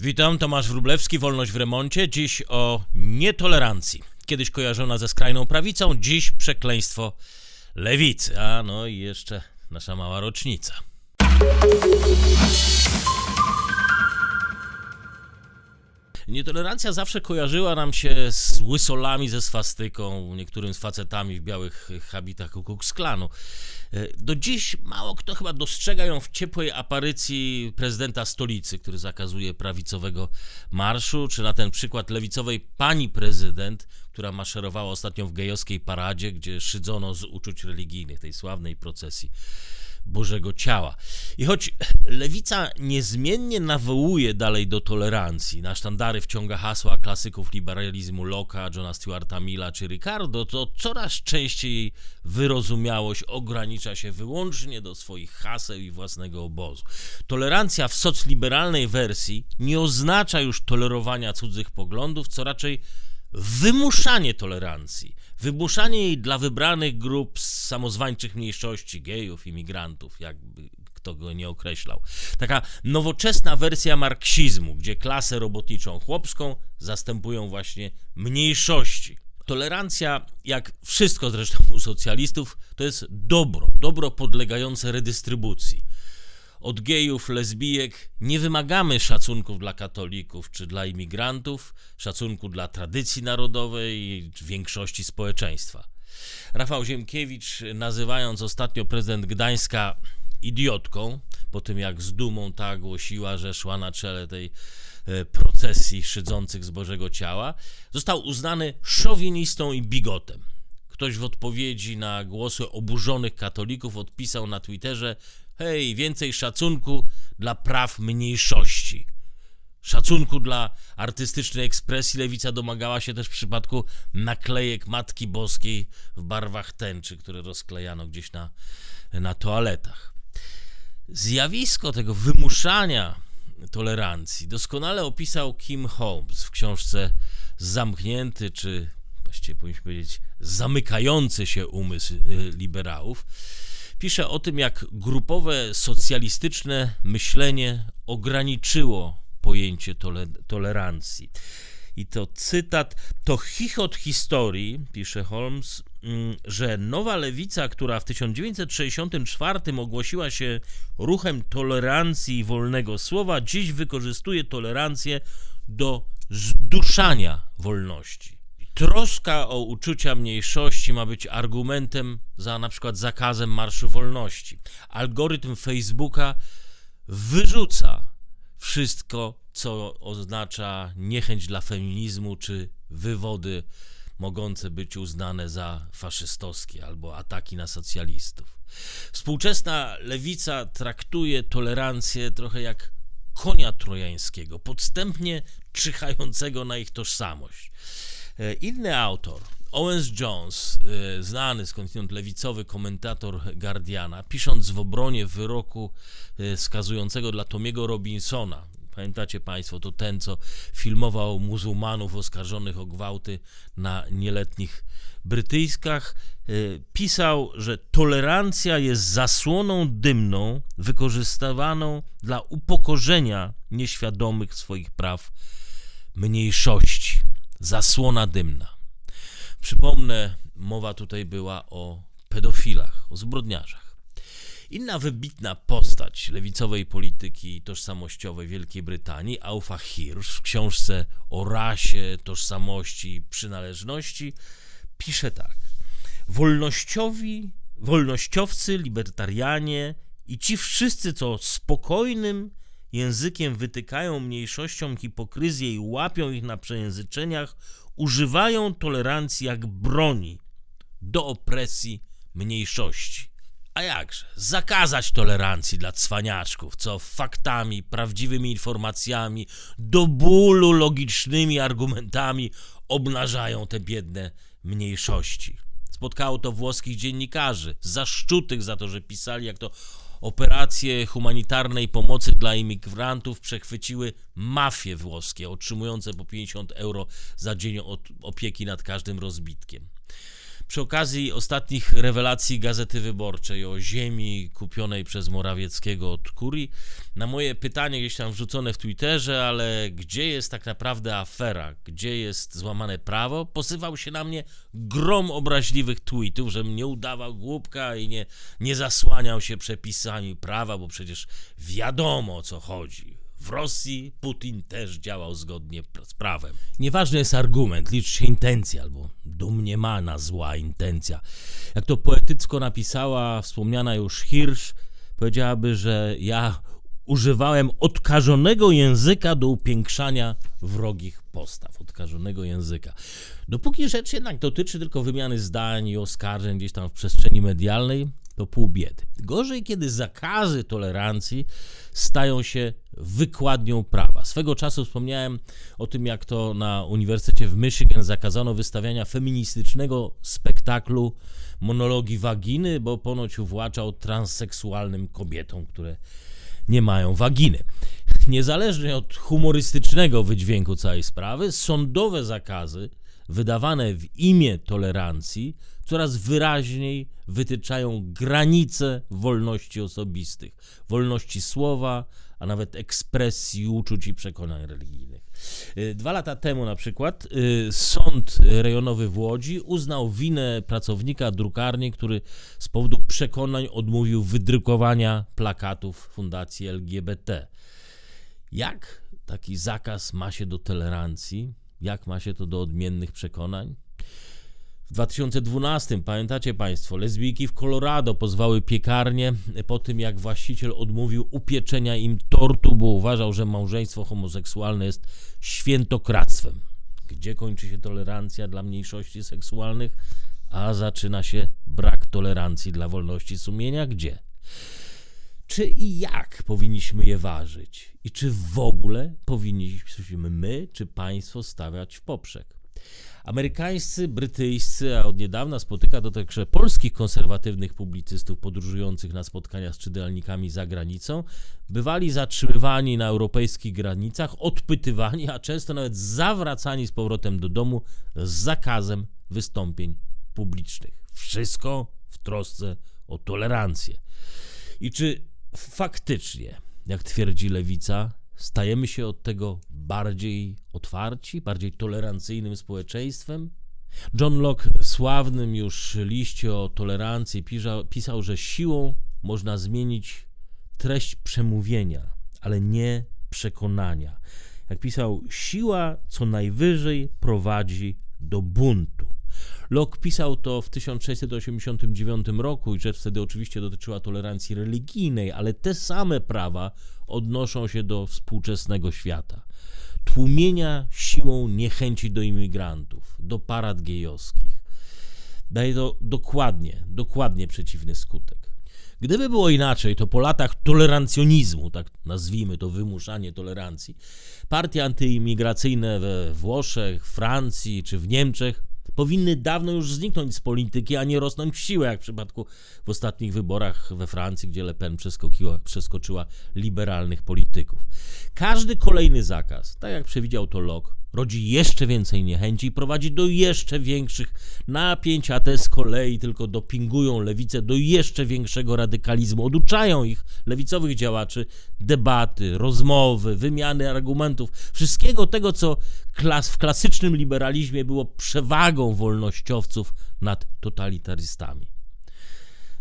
Witam, Tomasz Wrublewski, Wolność w Remoncie. Dziś o nietolerancji. Kiedyś kojarzona ze skrajną prawicą, dziś przekleństwo lewicy. A no i jeszcze nasza mała rocznica. Nietolerancja zawsze kojarzyła nam się z łysolami ze swastyką, niektórym z facetami w białych habitach Ku Klux Klanu. E, do dziś mało kto chyba dostrzega ją w ciepłej aparycji prezydenta stolicy, który zakazuje prawicowego marszu, czy na ten przykład lewicowej pani prezydent, która maszerowała ostatnio w gejowskiej paradzie, gdzie szydzono z uczuć religijnych tej sławnej procesji Bożego Ciała. I choć lewica niezmiennie nawołuje dalej do tolerancji, na sztandary wciąga hasła klasyków liberalizmu Locke'a, Johna Stuarta Milla czy Ricardo, to coraz częściej wyrozumiałość ogranicza się wyłącznie do swoich haseł i własnego obozu. Tolerancja w socliberalnej wersji nie oznacza już tolerowania cudzych poglądów, co raczej wymuszanie tolerancji, wymuszanie jej dla wybranych grup samozwańczych mniejszości, gejów, imigrantów, jakby kto go nie określał. Taka nowoczesna wersja marksizmu, gdzie klasę robotniczą chłopską zastępują właśnie mniejszości. Tolerancja, jak wszystko zresztą u socjalistów, to jest dobro, dobro podlegające redystrybucji od gejów, lesbijek nie wymagamy szacunków dla katolików czy dla imigrantów, szacunku dla tradycji narodowej i większości społeczeństwa. Rafał Ziemkiewicz, nazywając ostatnio prezydent Gdańska idiotką, po tym jak z dumą ta głosiła, że szła na czele tej e, procesji szydzących z Bożego Ciała, został uznany szowinistą i bigotem. Ktoś w odpowiedzi na głosy oburzonych katolików odpisał na Twitterze, Hej, więcej szacunku dla praw mniejszości. Szacunku dla artystycznej ekspresji lewica domagała się też w przypadku naklejek Matki Boskiej w barwach tęczy, które rozklejano gdzieś na, na toaletach. Zjawisko tego wymuszania tolerancji doskonale opisał Kim Holmes w książce Zamknięty, czy właściwie powinniśmy powiedzieć zamykający się umysł y, liberałów pisze o tym, jak grupowe socjalistyczne myślenie ograniczyło pojęcie tole tolerancji. I to cytat, to chichot historii, pisze Holmes, mm, że nowa lewica, która w 1964 ogłosiła się ruchem tolerancji i wolnego słowa, dziś wykorzystuje tolerancję do zduszania wolności. Troska o uczucia mniejszości ma być argumentem za na przykład zakazem Marszu Wolności. Algorytm Facebooka wyrzuca wszystko, co oznacza niechęć dla feminizmu czy wywody mogące być uznane za faszystowskie albo ataki na socjalistów. Współczesna lewica traktuje tolerancję trochę jak konia trojańskiego, podstępnie czyhającego na ich tożsamość. E, inny autor, Owens Jones, e, znany skądinąd lewicowy komentator Guardiana, pisząc w obronie wyroku e, skazującego dla Tomiego Robinsona, pamiętacie Państwo, to ten, co filmował muzułmanów oskarżonych o gwałty na nieletnich Brytyjskach, pisał, że tolerancja jest zasłoną dymną wykorzystywaną dla upokorzenia nieświadomych swoich praw mniejszości zasłona dymna. Przypomnę, mowa tutaj była o pedofilach, o zbrodniarzach. Inna wybitna postać lewicowej polityki tożsamościowej Wielkiej Brytanii, Aufa Hirsch, w książce o rasie, tożsamości i przynależności, pisze tak. Wolnościowi, wolnościowcy, libertarianie i ci wszyscy, co spokojnym, językiem wytykają mniejszościom hipokryzję i łapią ich na przejęzyczeniach, używają tolerancji jak broni do opresji mniejszości. A jakże? Zakazać tolerancji dla cwaniaczków, co faktami, prawdziwymi informacjami, do bólu logicznymi argumentami obnażają te biedne mniejszości. Spotkało to włoskich dziennikarzy, zaszczutych za to, że pisali, jak to Operacje humanitarnej pomocy dla imigrantów przechwyciły mafie włoskie, otrzymujące po 50 euro za dzień opieki nad każdym rozbitkiem. Przy okazji ostatnich rewelacji Gazety Wyborczej o ziemi kupionej przez Morawieckiego od Kurii, na moje pytanie gdzieś tam wrzucone w Twitterze, ale gdzie jest tak naprawdę afera, gdzie jest złamane prawo, posywał się na mnie grom obraźliwych tweetów, żebym nie udawał głupka i nie, nie zasłaniał się przepisami prawa, bo przecież wiadomo o co chodzi. W Rosji Putin też działał zgodnie z prawem. Nieważny jest argument, licz się intencja albo domniemana zła intencja. Jak to poetycko napisała wspomniana już Hirsch, powiedziałaby, że ja używałem odkażonego języka do upiększania wrogich postaw. Odkażonego języka. Dopóki rzecz jednak dotyczy tylko wymiany zdań i oskarżeń gdzieś tam w przestrzeni medialnej, to pół biedy. Gorzej, kiedy zakazy tolerancji stają się wykładnią prawa. Swego czasu wspomniałem o tym, jak to na Uniwersytecie w Michigan zakazano wystawiania feministycznego spektaklu monologii waginy, bo ponoć uwłaczał transseksualnym kobietom, które nie mają waginy. Niezależnie od humorystycznego wydźwięku całej sprawy, sądowe zakazy wydawane w imię tolerancji coraz wyraźniej wytyczają granice wolności osobistych, wolności słowa, a nawet ekspresji uczuć i przekonań religijnych. Y, dwa lata temu na przykład y, sąd rejonowy w Łodzi uznał winę pracownika drukarni, który z powodu przekonań odmówił wydrukowania plakatów Fundacji LGBT. Jak taki zakaz ma się do tolerancji? Jak ma się to do odmiennych przekonań? W 2012, pamiętacie Państwo, lesbijki w Colorado pozwały piekarnię po tym, jak właściciel odmówił upieczenia im tortu, bo uważał, że małżeństwo homoseksualne jest świętokradztwem. Gdzie kończy się tolerancja dla mniejszości seksualnych, a zaczyna się brak tolerancji dla wolności sumienia? Gdzie? Czy i jak powinniśmy je ważyć? I czy w ogóle powinniśmy my, czy państwo stawiać w poprzek? Amerykańscy, brytyjscy, a od niedawna spotyka to także polskich konserwatywnych publicystów podróżujących na spotkania z czytelnikami za granicą, bywali zatrzymywani na europejskich granicach, odpytywani, a często nawet zawracani z powrotem do domu z zakazem wystąpień publicznych. Wszystko w trosce o tolerancję. I czy faktycznie, jak twierdzi lewica, stajemy się od tego bardziej otwarci, bardziej tolerancyjnym społeczeństwem? John Locke w sławnym już liście o tolerancji pisał, pisał, że siłą można zmienić treść przemówienia, ale nie przekonania. Jak pisał, siła co najwyżej prowadzi do buntu. Locke pisał to w 1689 roku i rzecz wtedy oczywiście dotyczyła tolerancji religijnej, ale te same prawa odnoszą się do współczesnego świata. Tłumienia siłą niechęci do imigrantów, do parad gejowskich. Daje to dokładnie, dokładnie przeciwny skutek. Gdyby było inaczej, to po latach tolerancjonizmu, tak nazwijmy to wymuszanie tolerancji, partie antyimigracyjne we Włoszech, Francji czy w Niemczech powinny dawno już zniknąć z polityki, a nie rosnąć w siłę, jak w przypadku w ostatnich wyborach we Francji, gdzie Le Pen przeskoczyła, liberalnych polityków. Każdy kolejny zakaz, tak jak przewidział to Locke, rodzi jeszcze więcej niechęci i prowadzi do jeszcze większych napięć, a te z kolei tylko dopingują lewicę do jeszcze większego radykalizmu. Oduczają ich, lewicowych działaczy, debaty, rozmowy, wymiany argumentów, wszystkiego tego, co klas w klasycznym liberalizmie było przewagą wolnościowców nad totalitarystami.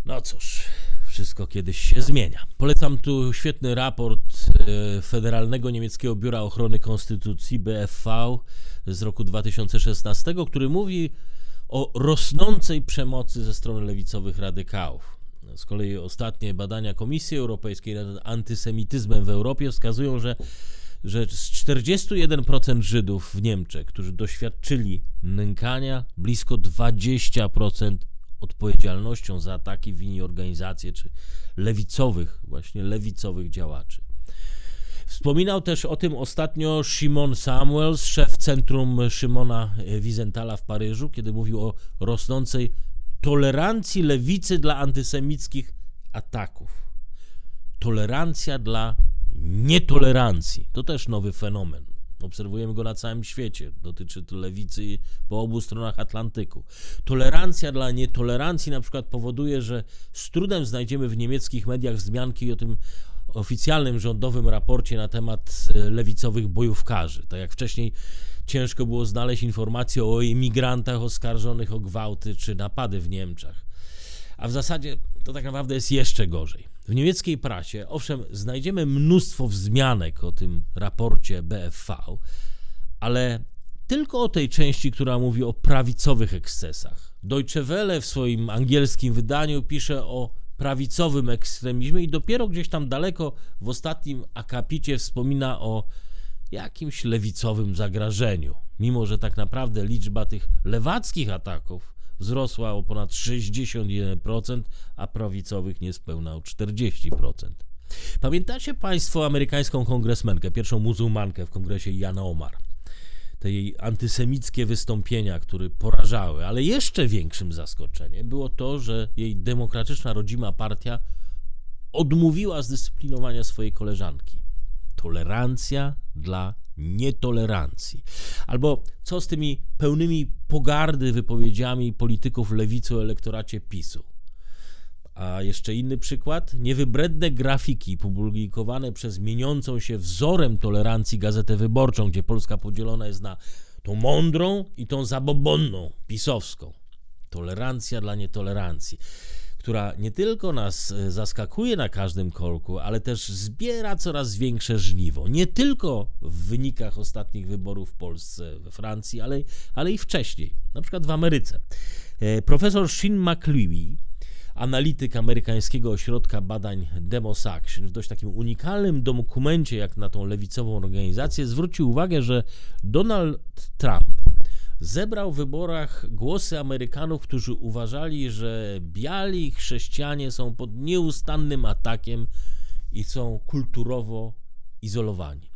No cóż, wszystko kiedyś się zmienia. Polecam tu świetny raport e, Federalnego Niemieckiego Biura Ochrony Konstytucji BFV z roku 2016, który mówi o rosnącej przemocy ze strony lewicowych radykałów. Z kolei ostatnie badania Komisji Europejskiej nad antysemityzmem w Europie wskazują, że, że z 41% Żydów w Niemczech, którzy doświadczyli nękania, blisko 20% odpowiedzialnością za ataki winni organizacje czy lewicowych, właśnie lewicowych działaczy. Wspominał też o tym ostatnio Shimon Samuels, szef centrum Szymona Wizentala w Paryżu, kiedy mówił o rosnącej tolerancji lewicy dla antysemickich ataków. Tolerancja dla nietolerancji to też nowy fenomen Obserwujemy go na całym świecie. Dotyczy to lewicy po obu stronach Atlantyku. Tolerancja dla nietolerancji na przykład powoduje, że z trudem znajdziemy w niemieckich mediach wzmianki o tym oficjalnym rządowym raporcie na temat e, lewicowych bojówkarzy. Tak jak wcześniej ciężko było znaleźć informacje o imigrantach oskarżonych o gwałty czy napady w Niemczech. A w zasadzie to tak naprawdę jest jeszcze gorzej. W niemieckiej prasie, owszem, znajdziemy mnóstwo wzmianek o tym raporcie BFV, ale tylko o tej części, która mówi o prawicowych ekscesach. Deutsche Welle w swoim angielskim wydaniu pisze o prawicowym ekstremizmie i dopiero gdzieś tam daleko w ostatnim akapicie wspomina o jakimś lewicowym zagrożeniu. Mimo, że tak naprawdę liczba tych lewackich ataków wzrosła o ponad 61%, a prawicowych niespełna o 40%. Pamiętacie Państwo amerykańską kongresmenkę, pierwszą muzułmankę w kongresie Jana Omar? Te jej antysemickie wystąpienia, które porażały, ale jeszcze większym zaskoczeniem było to, że jej demokratyczna rodzima partia odmówiła zdyscyplinowania swojej koleżanki. Tolerancja dla nietolerancji. Albo co z tymi pełnymi pogardy wypowiedziami polityków lewicy o elektoracie PiSu? A jeszcze inny przykład. Niewybredne grafiki publikowane przez mieniącą się wzorem tolerancji Gazetę Wyborczą, gdzie Polska podzielona jest na tą mądrą i tą zabobonną, pisowską. Tolerancja dla nietolerancji która nie tylko nas e, zaskakuje na każdym kolku, ale też zbiera coraz większe żniwo. Nie tylko w wynikach ostatnich wyborów w Polsce, we Francji, ale, ale i wcześniej, na przykład w Ameryce. E, profesor Shin McLeary, analityk amerykańskiego ośrodka badań Demos Action, w dość takim unikalnym dokumencie jak na tą lewicową organizację, zwrócił uwagę, że Donald Trump zebrał w wyborach głosy Amerykanów, którzy uważali, że biali chrześcijanie są pod nieustannym atakiem i są kulturowo izolowani.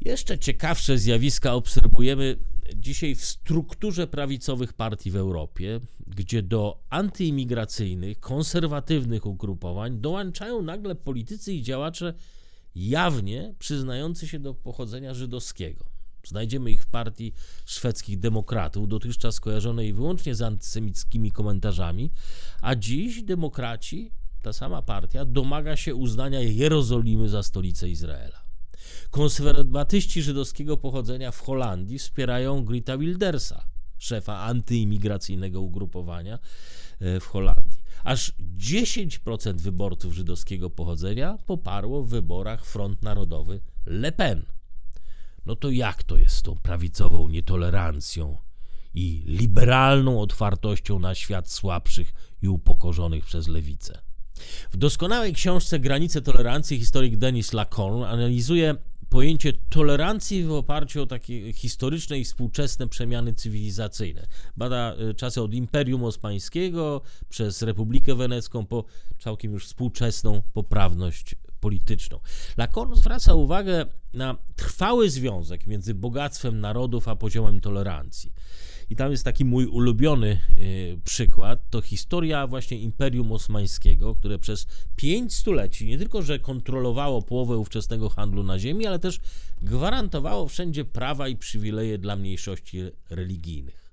Jeszcze ciekawsze zjawiska obserwujemy dzisiaj w strukturze prawicowych partii w Europie, gdzie do antyimigracyjnych, konserwatywnych ugrupowań dołączają nagle politycy i działacze jawnie przyznający się do pochodzenia żydowskiego. Znajdziemy ich w partii szwedzkich demokratów, dotychczas kojarzonej wyłącznie z antysemickimi komentarzami, a dziś demokraci, ta sama partia, domaga się uznania Jerozolimy za stolicę Izraela. Konserwatyści żydowskiego pochodzenia w Holandii wspierają Grita Wildersa, szefa antyimigracyjnego ugrupowania e, w Holandii. Aż 10% wyborców żydowskiego pochodzenia poparło w wyborach Front Narodowy Le Pen. No to jak to jest z tą prawicową nietolerancją i liberalną otwartością na świat słabszych i upokorzonych przez lewicę? W doskonałej książce Granice tolerancji historyk Denis Lacorn analizuje pojęcie tolerancji w oparciu o takie historyczne i współczesne przemiany cywilizacyjne. Bada y, czasy od Imperium Osmańskiego przez Republikę Wenecką po całkiem już współczesną poprawność polityczną. Lacan zwraca uwagę na trwały związek między bogactwem narodów a poziomem tolerancji. I tam jest taki mój ulubiony y, przykład, to historia właśnie Imperium Osmańskiego, które przez pięć stuleci nie tylko, że kontrolowało połowę ówczesnego handlu na ziemi, ale też gwarantowało wszędzie prawa i przywileje dla mniejszości religijnych.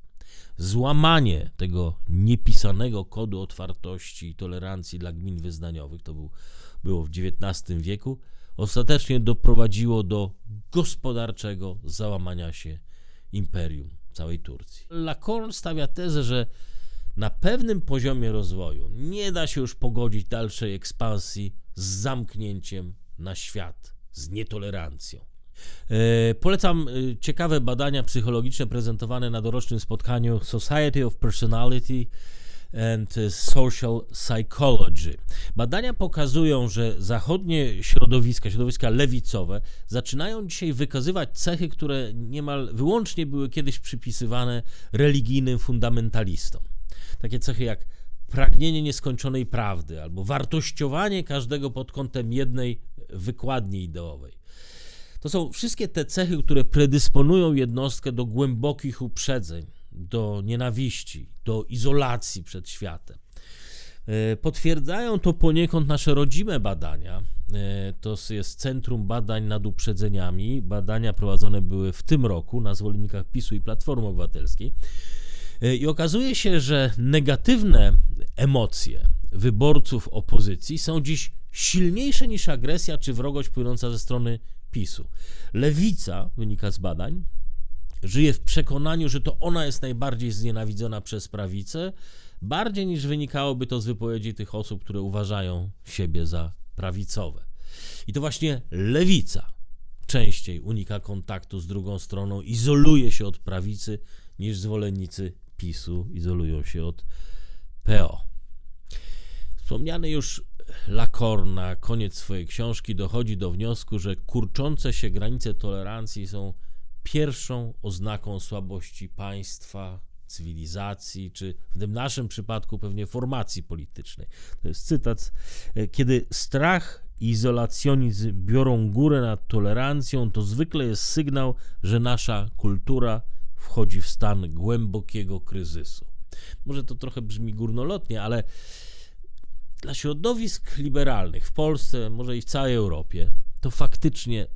Złamanie tego niepisanego kodu otwartości i tolerancji dla gmin wyznaniowych, to był, było w XIX wieku, ostatecznie doprowadziło do gospodarczego załamania się imperium całej Turcji. Lacorn stawia tezę, że na pewnym poziomie rozwoju nie da się już pogodzić dalszej ekspansji z zamknięciem na świat, z nietolerancją. E, polecam e, ciekawe badania psychologiczne prezentowane na dorocznym spotkaniu Society of Personality and Social Psychology. Badania pokazują, że zachodnie środowiska, środowiska lewicowe, zaczynają dzisiaj wykazywać cechy, które niemal wyłącznie były kiedyś przypisywane religijnym fundamentalistom. Takie cechy jak pragnienie nieskończonej prawdy albo wartościowanie każdego pod kątem jednej wykładni ideowej. To są wszystkie te cechy, które predysponują jednostkę do głębokich uprzedzeń, do nienawiści, do izolacji przed światem. E, potwierdzają to poniekąd nasze rodzime badania, e, to jest Centrum Badań nad Uprzedzeniami. Badania prowadzone były w tym roku na zwolennikach PiSu i Platformy Obywatelskiej. E, I okazuje się, że negatywne emocje wyborców opozycji są dziś silniejsze niż agresja czy wrogość płynąca ze strony PiSu. Lewica, wynika z badań, żyje w przekonaniu, że to ona jest najbardziej znienawidzona przez prawicę, bardziej niż wynikałoby to z wypowiedzi tych osób, które uważają siebie za prawicowe. I to właśnie lewica częściej unika kontaktu z drugą stroną, izoluje się od prawicy, niż zwolennicy PiSu izolują się od PO. Wspomniany już Lakor na koniec swojej książki dochodzi do wniosku, że kurczące się granice tolerancji są pierwszą oznaką słabości państwa, cywilizacji, czy w tym naszym przypadku pewnie formacji politycznej. To jest cytat. Kiedy strach i izolacjonizm biorą górę nad tolerancją, to zwykle jest sygnał, że nasza kultura wchodzi w stan głębokiego kryzysu. Może to trochę brzmi górnolotnie, ale dla środowisk liberalnych w Polsce, może i w całej Europie, to faktycznie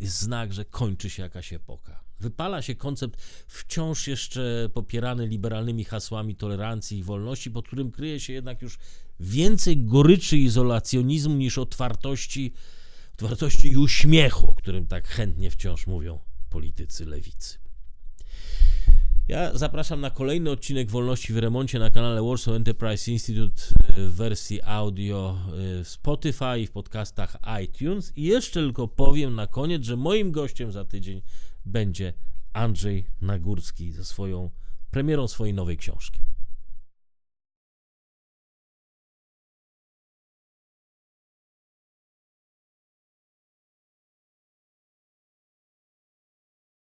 jest znak, że kończy się jakaś epoka. Wypala się koncept wciąż jeszcze popierany liberalnymi hasłami tolerancji i wolności, pod którym kryje się jednak już więcej goryczy izolacjonizmu niż otwartości, otwartości i uśmiechu, o którym tak chętnie wciąż mówią politycy lewicy. Ja zapraszam na kolejny odcinek Wolności w Remoncie na kanale Warsaw Enterprise Institute w wersji audio w Spotify i w podcastach iTunes. I jeszcze tylko powiem na koniec, że moim gościem za tydzień będzie Andrzej Nagórski ze swoją premierą swojej nowej książki.